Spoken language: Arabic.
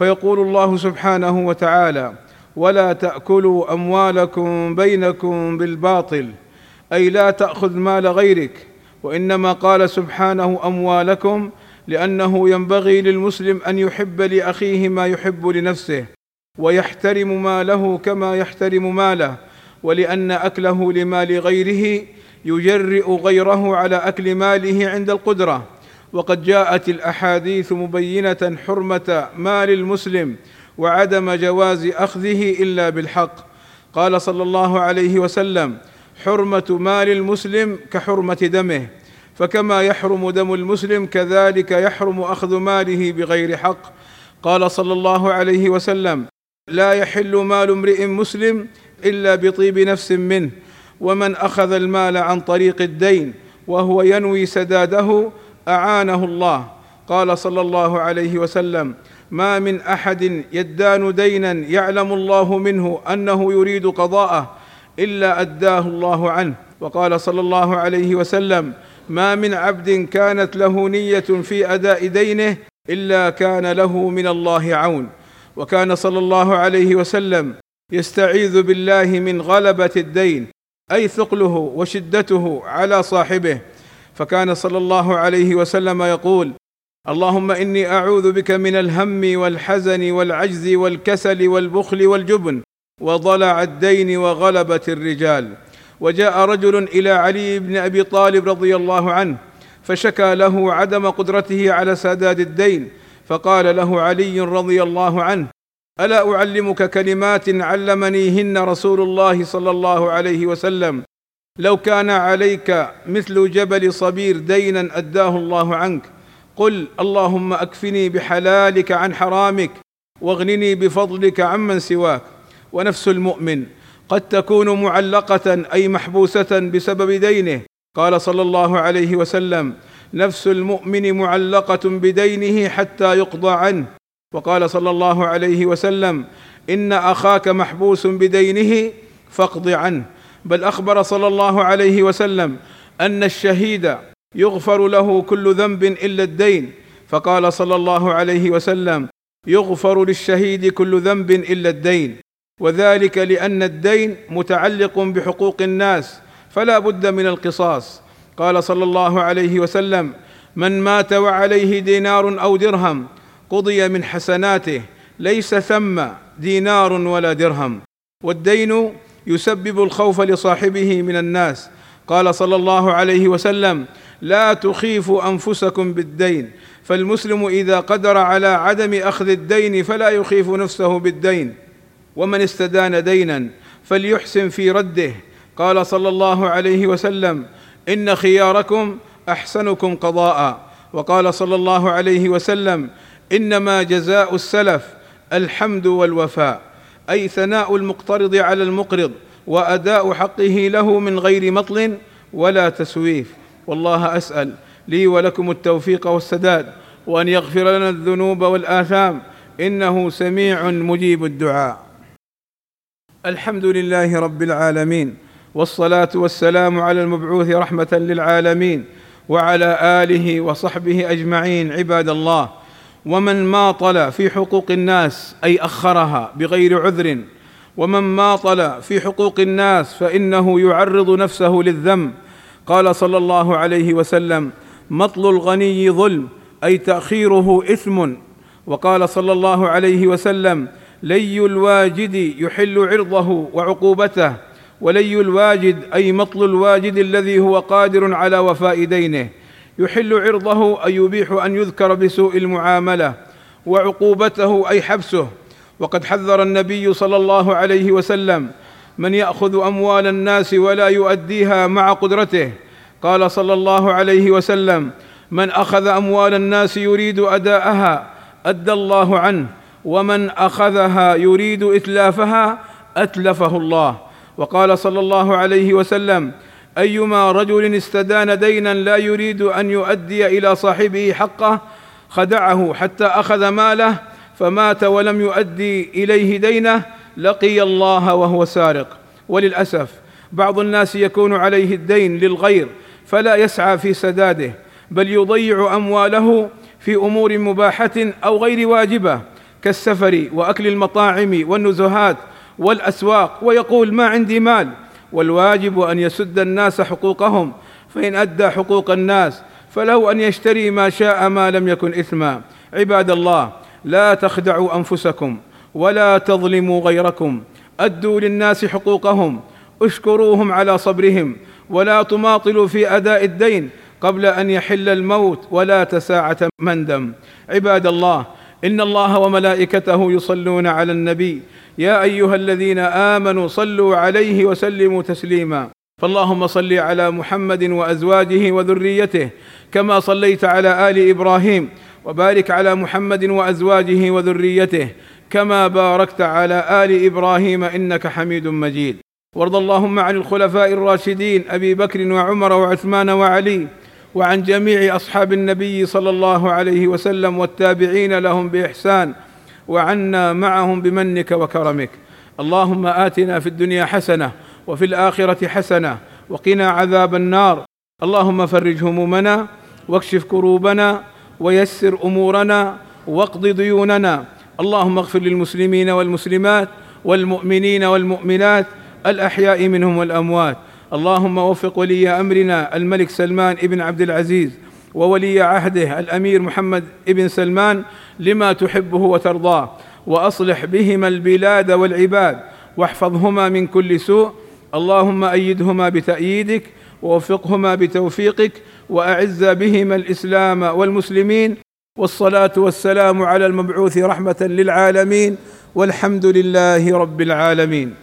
فيقول الله سبحانه وتعالى ولا تأكلوا أموالكم بينكم بالباطل أي لا تأخذ مال غيرك وإنما قال سبحانه أموالكم لأنه ينبغي للمسلم أن يحب لأخيه ما يحب لنفسه ويحترم ماله كما يحترم ماله ولأن أكله لمال غيره يجرئ غيره على أكل ماله عند القدرة. وقد جاءت الأحاديث مبينة حرمة مال المسلم وعدم جواز أخذه إلا بالحق. قال صلى الله عليه وسلم حرمة مال المسلم كحرمة دمه فكما يحرم دم المسلم كذلك يحرم أخذ ماله بغير حق. قال صلى الله عليه وسلم لا يحل مال امرئ مسلم إلا بطيب نفس منه ومن أخذ المال عن طريق الدين وهو ينوي سداده أعانه الله. قال صلى الله عليه وسلم ما من أحد يدان دينا يعلم الله منه أنه يريد قضاءه إلا أداه الله عنه. وقال صلى الله عليه وسلم ما من عبد كانت له نية في أداء دينه إلا كان له من الله عون. وكان صلى الله عليه وسلم يستعيذ بالله من غلبة الدين أي ثقله وشدته على صاحبه. فكان صلى الله عليه وسلم يقول اللهم إني أعوذ بك من الهم والحزن والعجز والكسل والبخل والجبن وضلع الدين وغلبه الرجال. وجاء رجل إلى علي بن أبي طالب رضي الله عنه فشكى له عدم قدرته على سداد الدين فقال له علي رضي الله عنه ألا أعلمك كلمات علمنيهن رسول الله صلى الله عليه وسلم؟ لو كان عليك مثل جبل صبير دينا أداه الله عنك قل اللهم أكفني بحلالك عن حرامك واغنني بفضلك عمن سواك. ونفس المؤمن قد تكون معلقة أي محبوسة بسبب دينه. قال صلى الله عليه وسلم نفس المؤمن معلقة بدينه حتى يقضى عنه. وقال صلى الله عليه وسلم إن أخاك محبوس بدينه فاقض عنه. بل أخبر صلى الله عليه وسلم أن الشهيد يغفر له كل ذنب إلا الدين. فقال صلى الله عليه وسلم يغفر للشهيد كل ذنب إلا الدين. وذلك لأن الدين متعلق بحقوق الناس فلا بد من القصاص. قال صلى الله عليه وسلم من مات وعليه دينار أو درهم قضي من حسناته ليس ثم دينار ولا درهم. والدين يسبب الخوف لصاحبه من الناس. قال صلى الله عليه وسلم لا تخيفوا أنفسكم بالدين فالمسلم إذا قدر على عدم أخذ الدين فلا يخيف نفسه بالدين. ومن استدان دينا فليحسن في رده. قال صلى الله عليه وسلم إن خياركم أحسنكم قضاء. وقال صلى الله عليه وسلم إنما جزاء السلف الحمد والوفاء. أي ثناء المقترض على المقرض وأداء حقه له من غير مطل ولا تسويف. والله أسأل لي ولكم التوفيق والسداد وأن يغفر لنا الذنوب والآثام. إنه سميع مجيب الدعاء. الحمد لله رب العالمين والصلاة والسلام على المبعوث رحمة للعالمين وعلى آله وصحبه أجمعين عباد الله. ومن ماطل في حقوق الناس أي أخرها بغير عذر ومن ماطل في حقوق الناس فإنه يعرض نفسه للذم. قال صلى الله عليه وسلم مطل الغني ظلم أي تأخيره إثم. وقال صلى الله عليه وسلم لي الواجد يحل عرضه وعقوبته ولي الواجد أي مطل الواجد الذي هو قادر على وفاء دينه يحل عرضه أي يبيح أن يذكر بسوء المعاملة وعقوبته أي حبسه. وقد حذر النبي صلى الله عليه وسلم من يأخذ أموال الناس ولا يؤديها مع قدرته. قال صلى الله عليه وسلم من أخذ أموال الناس يريد أداءها أدى الله عنه ومن أخذها يريد إتلافها أتلفه الله. وقال صلى الله عليه وسلم أيما رجل استدان دينا لا يريد أن يؤدي إلى صاحبه حقه خدعه حتى أخذ ماله فمات ولم يؤدي إليه دينه لقي الله وهو سارق. وللأسف بعض الناس يكون عليه الدين للغير فلا يسعى في سداده بل يضيع أمواله في أمور مباحة أو غير واجبة كالسفر وأكل المطاعم والنزهات والأسواق ويقول ما عندي مال. والواجب أن يسد الناس حقوقهم فإن أدى حقوق الناس فله أن يشتري ما شاء ما لم يكن إثما. عباد الله لا تخدعوا أنفسكم ولا تظلموا غيركم. أدوا للناس حقوقهم اشكروهم على صبرهم ولا تماطلوا في أداء الدين قبل أن يحل الموت ولا تساعة مندم عباد الله إن الله وملائكته يصلون على النبي. يا أيها الذين آمنوا صلوا عليه وسلموا تسليما. فاللهم صل على محمد وأزواجه وذريته كما صليت على آل إبراهيم وبارك على محمد وأزواجه وذريته كما باركت على آل إبراهيم إنك حميد مجيد. وارض اللهم عن الخلفاء الراشدين أبي بكر وعمر وعثمان وعلي وعن جميع أصحاب النبي صلى الله عليه وسلم والتابعين لهم بإحسان وعنا معهم بمنك وكرمك. اللهم آتنا في الدنيا حسنة وفي الآخرة حسنة وقنا عذاب النار. اللهم فرج همومنا واكشف كروبنا ويسر أمورنا واقض ديوننا. اللهم اغفر للمسلمين والمسلمات والمؤمنين والمؤمنات الأحياء منهم والأموات. اللهم وفق ولي أمرنا الملك سلمان بن عبد العزيز وولي عهده الأمير محمد بن سلمان لما تحبه وترضاه. وأصلح بهما البلاد والعباد واحفظهما من كل سوء. اللهم أيدهما بتأييدك ووفقهما بتوفيقك وأعز بهما الإسلام والمسلمين والصلاة والسلام على المبعوث رحمة للعالمين والحمد لله رب العالمين.